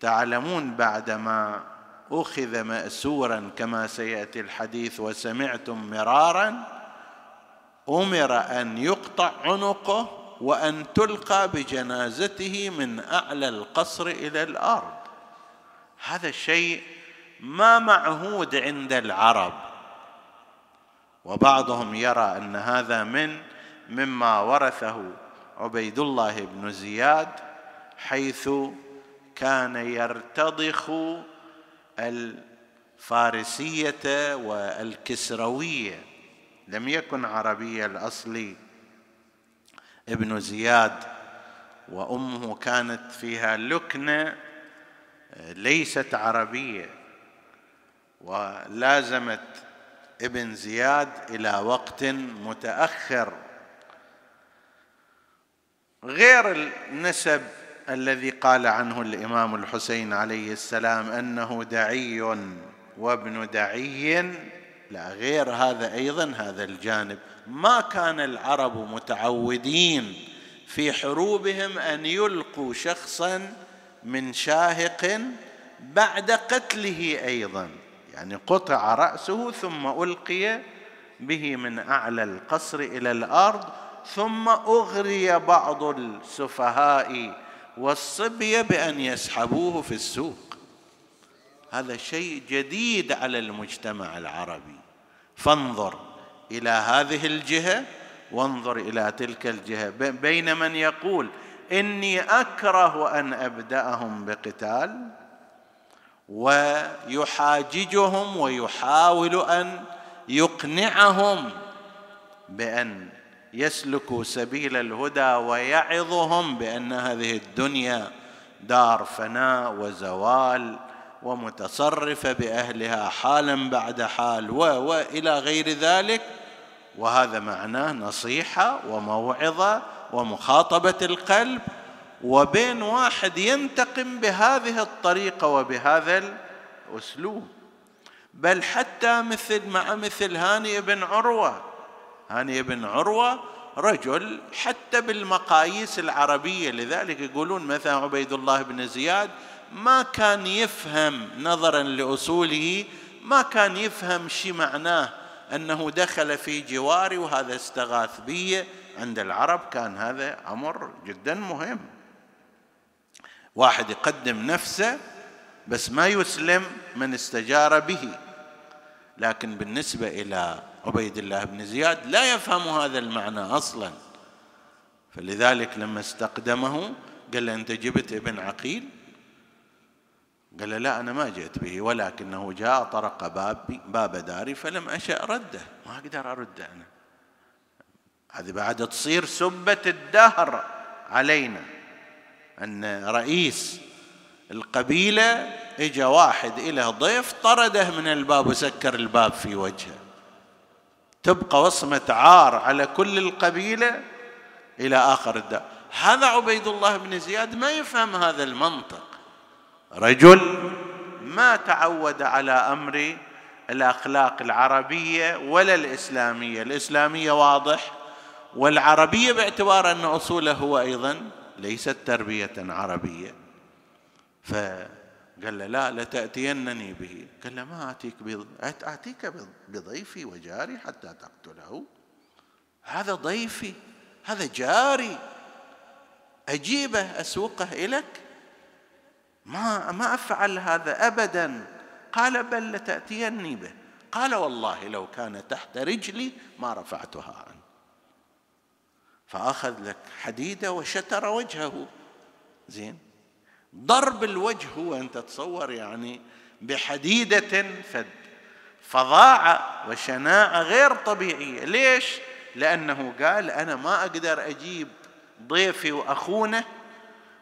تعلمون بعدما أخذ ماسورا كما سيأتي الحديث وسمعتم مرارا أمر أن يقطع عنقه وأن تلقى بجنازته من أعلى القصر إلى الأرض. هذا الشيء ما معهود عند العرب. وبعضهم يرى أن هذا من مما ورثه عبيد الله بن زياد حيث كان يرتضخ الفارسية والكسروية. لم يكن عربي الأصل ابن زياد وأمه كانت فيها لكنة ليست عربية ولازمت ابن زياد إلى وقت متأخر. غير النسب الذي قال عنه الإمام الحسين عليه السلام أنه دعي وابن دعي لا غير هذا أيضا هذا الجانب. ما كان العرب متعودين في حروبهم أن يلقوا شخصا من شاهق بعد قتله أيضا. يعني قطع رأسه ثم ألقي به من أعلى القصر إلى الأرض ثم أغري بعض السفهاء والصبيه بأن يسحبوه في السوق. هذا شيء جديد على المجتمع العربي. فانظر إلى هذه الجهة وانظر إلى تلك الجهة. بين من يقول إني أكره أن أبدأهم بقتال ويحاججهم ويحاول أن يقنعهم بأن يسلكوا سبيل الهدى ويعظهم بأن هذه الدنيا دار فناء وزوال ومتصرفه بأهلها حالا بعد حال و والى غير ذلك. وهذا معناه نصيحة وموعظة ومخاطبة القلب وبين واحد ينتقم بهذه الطريقة وبهذا الأسلوب. بل حتى مثل مع مثل هاني بن عروة. هاني بن عروة رجل حتى بالمقاييس العربية لذلك يقولون مثلا عبيد الله بن زياد ما كان يفهم نظرا لأصوله ما كان يفهم شي معناه أنه دخل في جواري وهذا استغاث بي عند العرب كان هذا أمر جدا مهم. واحد يقدم نفسه بس ما يسلم من استجار به. لكن بالنسبة إلى عبيد الله بن زياد لا يفهم هذا المعنى أصلا. فلذلك لما استقدمه قال له أنت جبت ابن عقيل؟ قال له لا أنا ما جئت به ولكنه جاء طرق بابي باب داري فلم أشأ رده. ما أقدر أرده أنا. هذه بعد تصير سبة الدهر علينا. أن رئيس القبيلة اجى واحد له ضيف طرده من الباب وسكر الباب في وجهه. تبقى وصمة عار على كل القبيلة إلى آخر الدار هذا عبيد الله بن زياد ما يفهم هذا المنطق. رجل ما تعود على أمر الأخلاق العربية ولا الإسلامية. الإسلامية واضح والعربية باعتبار أن أصوله هو أيضا ليست تربية عربية. ف قال له لا لتأتينني به. قال له ما آتيك آتيك بضيفي وجاري حتى تقتله. هذا ضيفي هذا جاري. أجيبه أسوقه إليك؟ ما ما أفعل هذا أبدا. قال بل لتأتيني به. قال والله لو كان تحت رجلي ما رفعتها عنه فأخذ لك حديدة وشتر وجهه. زين. ضرب الوجه هو أن تتصور يعني بحديدة فد. فظاعة وشناعة غير طبيعية. ليش؟ لأنه قال أنا ما أقدر أجيب ضيفي وأخونه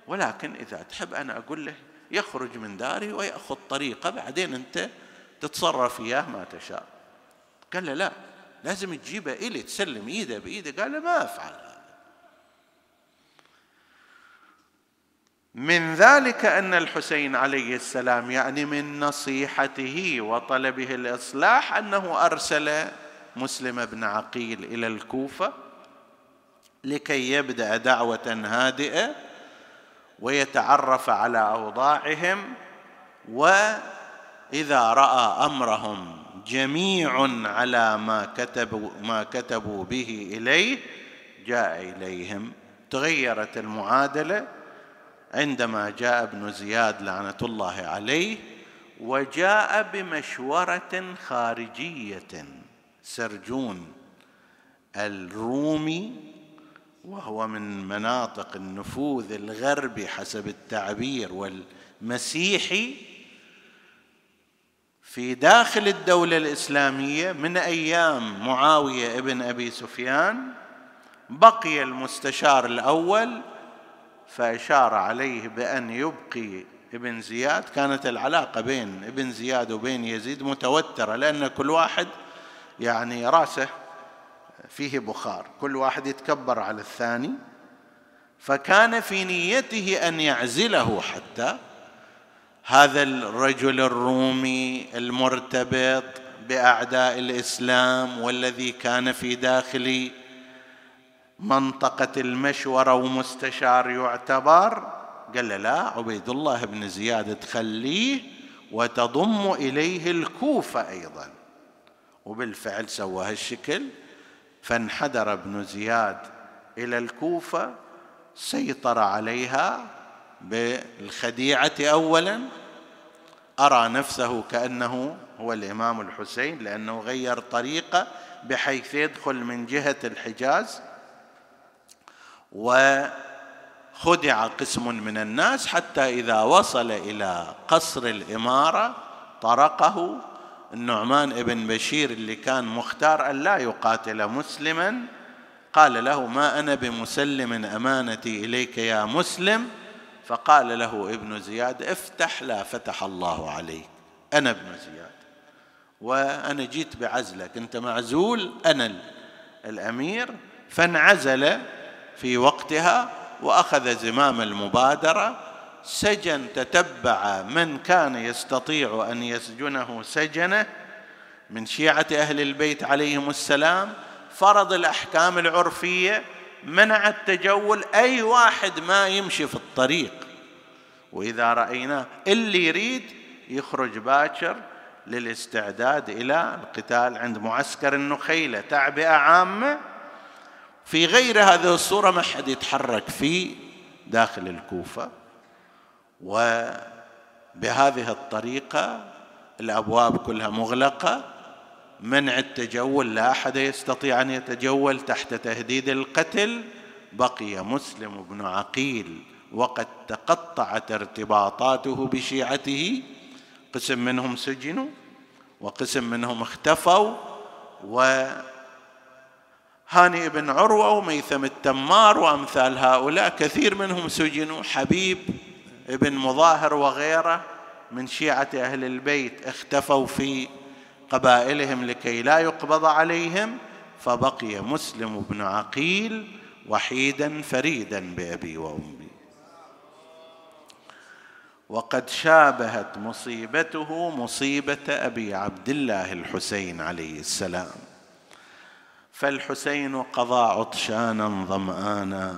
ولكن إذا تحب أنا أقول له يخرج من داري ويأخذ طريقة بعدين أنت تتصرف إياه ما تشاء. قال له لا لازم تجيبه إلي تسلم إيده بإيده. قال له ما أفعل. من ذلك أن الحسين عليه السلام يعني من نصيحته وطلبه الإصلاح أنه أرسل مسلم بن عقيل إلى الكوفة لكي يبدأ دعوة هادئة ويتعرف على أوضاعهم وإذا رأى أمرهم جميع على ما كتبوا ما كتبوا به إليه جاء إليهم تغيرت المعادلة عندما جاء ابن زياد لعنة الله عليه وجاء بمشورة خارجية. سرجون الرومي وهو من مناطق النفوذ الغربي حسب التعبير والمسيحي في داخل الدولة الإسلامية من أيام معاوية ابن أبي سفيان بقي المستشار الأول فأشار عليه بأن يبقي ابن زياد. كانت العلاقة بين ابن زياد وبين يزيد متوترة لأن كل واحد يعني رأسه فيه بخار كل واحد يتكبر على الثاني. فكان في نيته أن يعزله حتى هذا الرجل الرومي المرتبط بأعداء الإسلام والذي كان في داخل منطقة المشورة ومستشار يعتبر؟ قال له لا عبيد الله بن زياد تخليه وتضم إليه الكوفة أيضا. وبالفعل سوى هالشكل فانحدر ابن زياد إلى الكوفة سيطر عليها بالخديعة اولا أرى نفسه كأنه هو الإمام الحسين لأنه غير طريقة بحيث يدخل من جهة الحجاز وخدع قسم من الناس حتى إذا وصل إلى قصر الإمارة طرقه النعمان بن بشير اللي كان مختار أن لا يقاتل مسلما. قال له ما أنا بمسلم أمانتي إليك يا مسلم؟ فقال له ابن زياد افتح لا فتح الله عليك أنا ابن زياد وأنا جيت بعزلك أنت معزول أنا الأمير. فانعزل في وقتها وأخذ زمام المبادرة سجن تتبع من كان يستطيع أن يسجنه سجنه من شيعة أهل البيت عليهم السلام. فرض الأحكام العرفية منع التجول أي واحد ما يمشي في الطريق. وإذا رأيناه اللي يريد يخرج باكر للاستعداد إلى القتال عند معسكر النخيلة تعبئة عامة. في غير هذه الصورة ما حد يتحرك في داخل الكوفة وبهذه الطريقة الأبواب كلها مغلقة منع التجول لا أحد يستطيع أن يتجول تحت تهديد القتل. بقي مسلم بن عقيل وقد تقطعت ارتباطاته بشيعته قسم منهم سجنوا وقسم منهم اختفوا و هاني بن عروة وميثم التمار وأمثال هؤلاء كثير منهم سجنوا حبيب ابن مظاهر وغيره من شيعة أهل البيت اختفوا في قبائلهم لكي لا يقبض عليهم فبقي مسلم بن عقيل وحيدا فريدا بأبي وأمي. وقد شابهت مصيبته مصيبة أبي عبد الله الحسين عليه السلام. فالحسين قضى عطشانا ظمآنا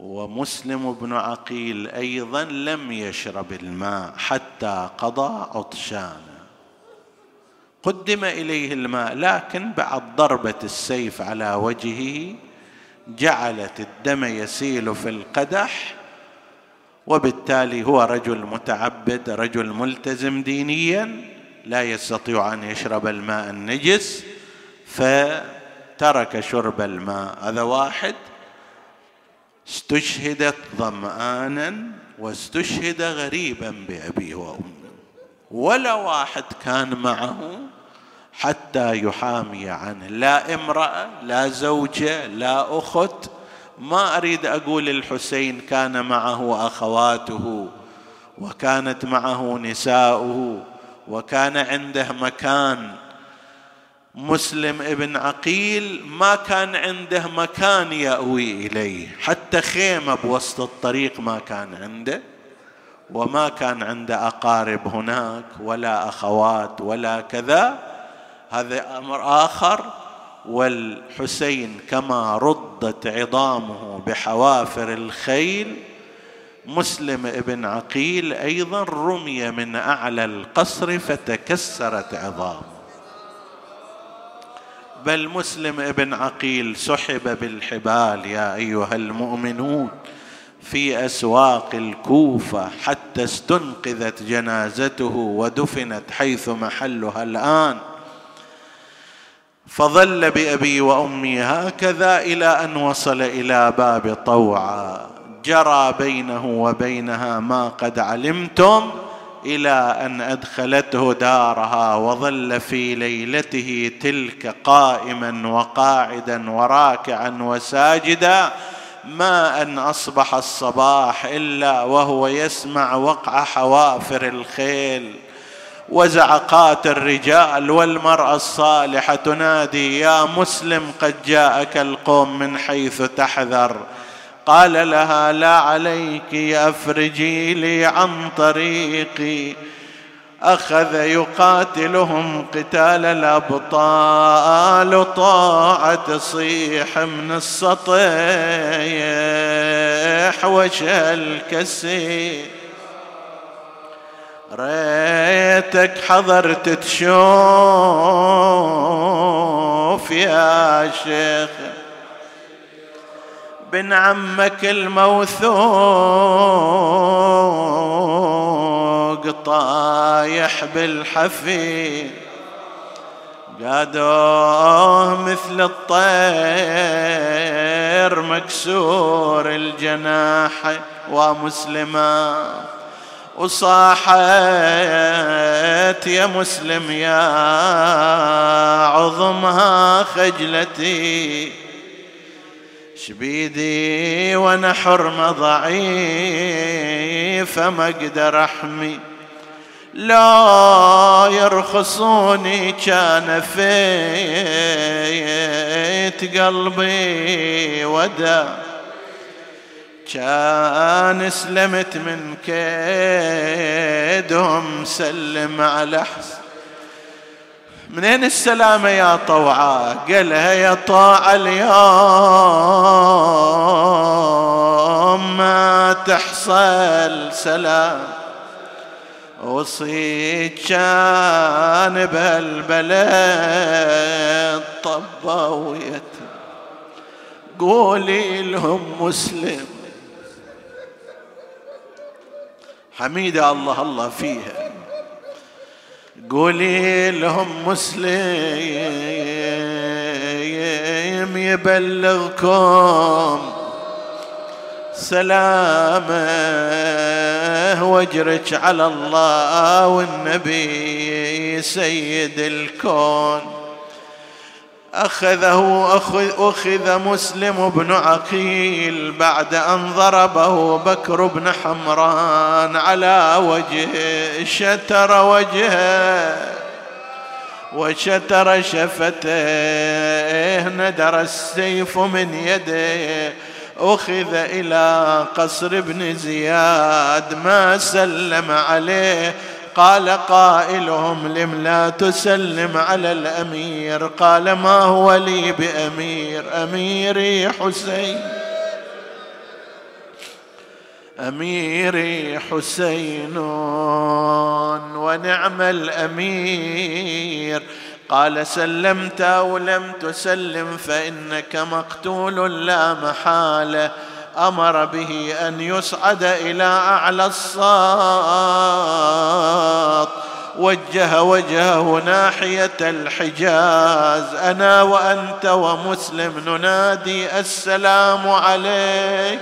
ومسلم بن عقيل أيضا لم يشرب الماء حتى قضى عطشانا. قدم إليه الماء لكن بعد ضربة السيف على وجهه جعلت الدم يسيل في القدح وبالتالي هو رجل متعبد رجل ملتزم دينيا لا يستطيع أن يشرب الماء النجس. فترك شرب الماء. هذا واحد. استشهدت ظمآنا واستشهد غريبا بأبيه وأمه ولا واحد كان معه حتى يحامي عنه. لا امرأة لا زوجة لا أخت. ما أريد أقول الحسين كان معه أخواته وكانت معه نساؤه وكان عنده مكان. مسلم ابن عقيل ما كان عنده مكان يأوي إليه. حتى خيمة بوسط الطريق ما كان عنده وما كان عنده أقارب هناك ولا أخوات ولا كذا. هذا أمر آخر. والحسين كما ردت عظامه بحوافر الخيل مسلم ابن عقيل أيضا رمي من أعلى القصر فتكسرت عظامه. بل مسلم ابن عقيل سحب بالحبال يا أيها المؤمنون في أسواق الكوفة حتى استنقذت جنازته ودفنت حيث محلها الآن. فظل بأبي وأمي هكذا إلى أن وصل إلى باب طوعا جرى بينه وبينها ما قد علمتم إلى أن أدخلته دارها وظل في ليلته تلك قائما وقاعدا وراكعا وساجدا ما أن أصبح الصباح إلا وهو يسمع وقع حوافر الخيل. وزعقات الرجال والمرأة الصالحة تنادي يا مسلم قد جاءك القوم من حيث تحذر. قال لها لا عليك أفرجي لي عن طريقي. أخذ يقاتلهم قتال الأبطال طاعة تصيح من السطيح وشل كسي. ريتك حضرت تشوف يا شيخ. بن عمك الموثوق طايح بالحفي قادوه مثل الطير مكسور الجناح ومسلما وصاحت يا مسلم يا عظمها خجلتي. شبيدي وأنا حرمة ضعيفة ما أقدر أحمي. لا يرخصوني كان فيت قلبي ودا. كان سلمت من كيدهم سلم على حسن. منين السلامة يا طوعة؟ قالها يا طاعة اليوم ما تحصل سلام. وصيت كان بهالبلد طبة ويتم. قولي لهم مسلم. حميدة الله الله فيها. قولي لهم مسلم يبلغكم سلامه واجرك على الله والنبي سيد الكون. أخذه أخذ, أخذ مسلم بن عقيل بعد أن ضربه بكر بن حمران على وجهه شتر وجهه وشتر شفتيه. ندر السيف من يده. أخذ إلى قصر ابن زياد ما سلم عليه. قال قائلهم لم لا تسلم على الأمير قال ما هو لي بأمير؟ أميري حسين. أميري حسين ونعم الأمير. قال سلمت أو لم تسلم فإنك مقتول لا محالة. أمر به أن يصعد إلى أعلى الصاط وجه وجهه ناحية الحجاز. أنا وأنت ومسلم ننادي السلام عليك.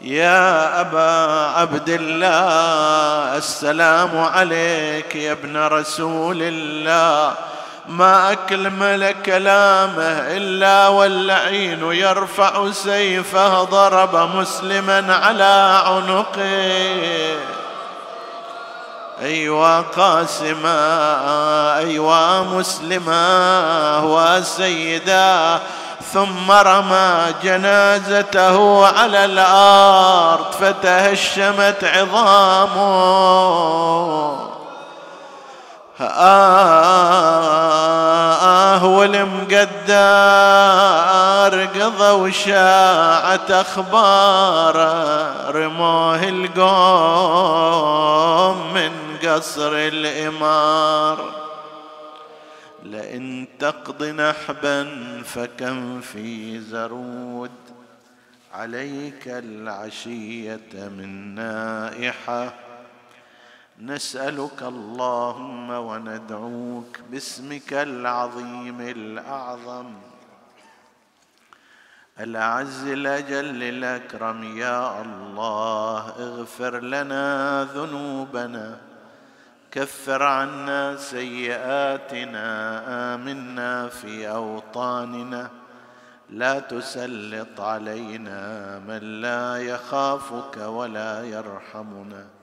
يا أبا عبد الله السلام عليك يا ابن رسول الله. ما أكمل كلامه إلا واللعين يرفع سيفه ضرب مسلما على عنقه. أيوا قاسما أيوا مسلما وسيدا ثم رمى جنازته على الأرض فتهشمت عظامه. آه والمقدار قضى وشاعت أخباره رموه القوم من قصر الإمار. لئن تقض نحبا فكم في زرود عليك العشية من نائحة. نسألك اللهم وندعوك باسمك العظيم الأعظم. الأعز الأجل الأكرم يا الله اغفر لنا ذنوبنا كفر عنا سيئاتنا آمنا في أوطاننا. لا تسلط علينا من لا يخافك ولا يرحمنا.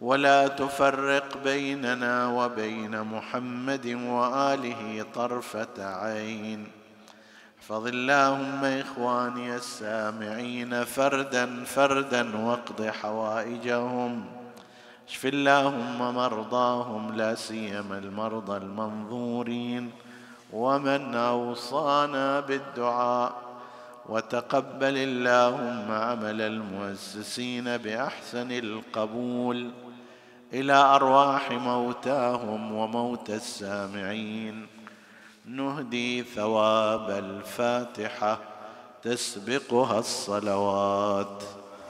ولا تفرق بيننا وبين محمد وآله طرفة عين. احفظ اللهم إخواني السامعين فردا فردا واقض حوائجهم. اشف اللهم مرضاهم لا سيما المرضى المنظورين. ومن أوصانا بالدعاء. وتقبل اللهم عمل المؤسسين بأحسن القبول. إلى أرواح موتاهم وموتى السامعين. نهدي ثواب الفاتحة تسبقها الصلوات.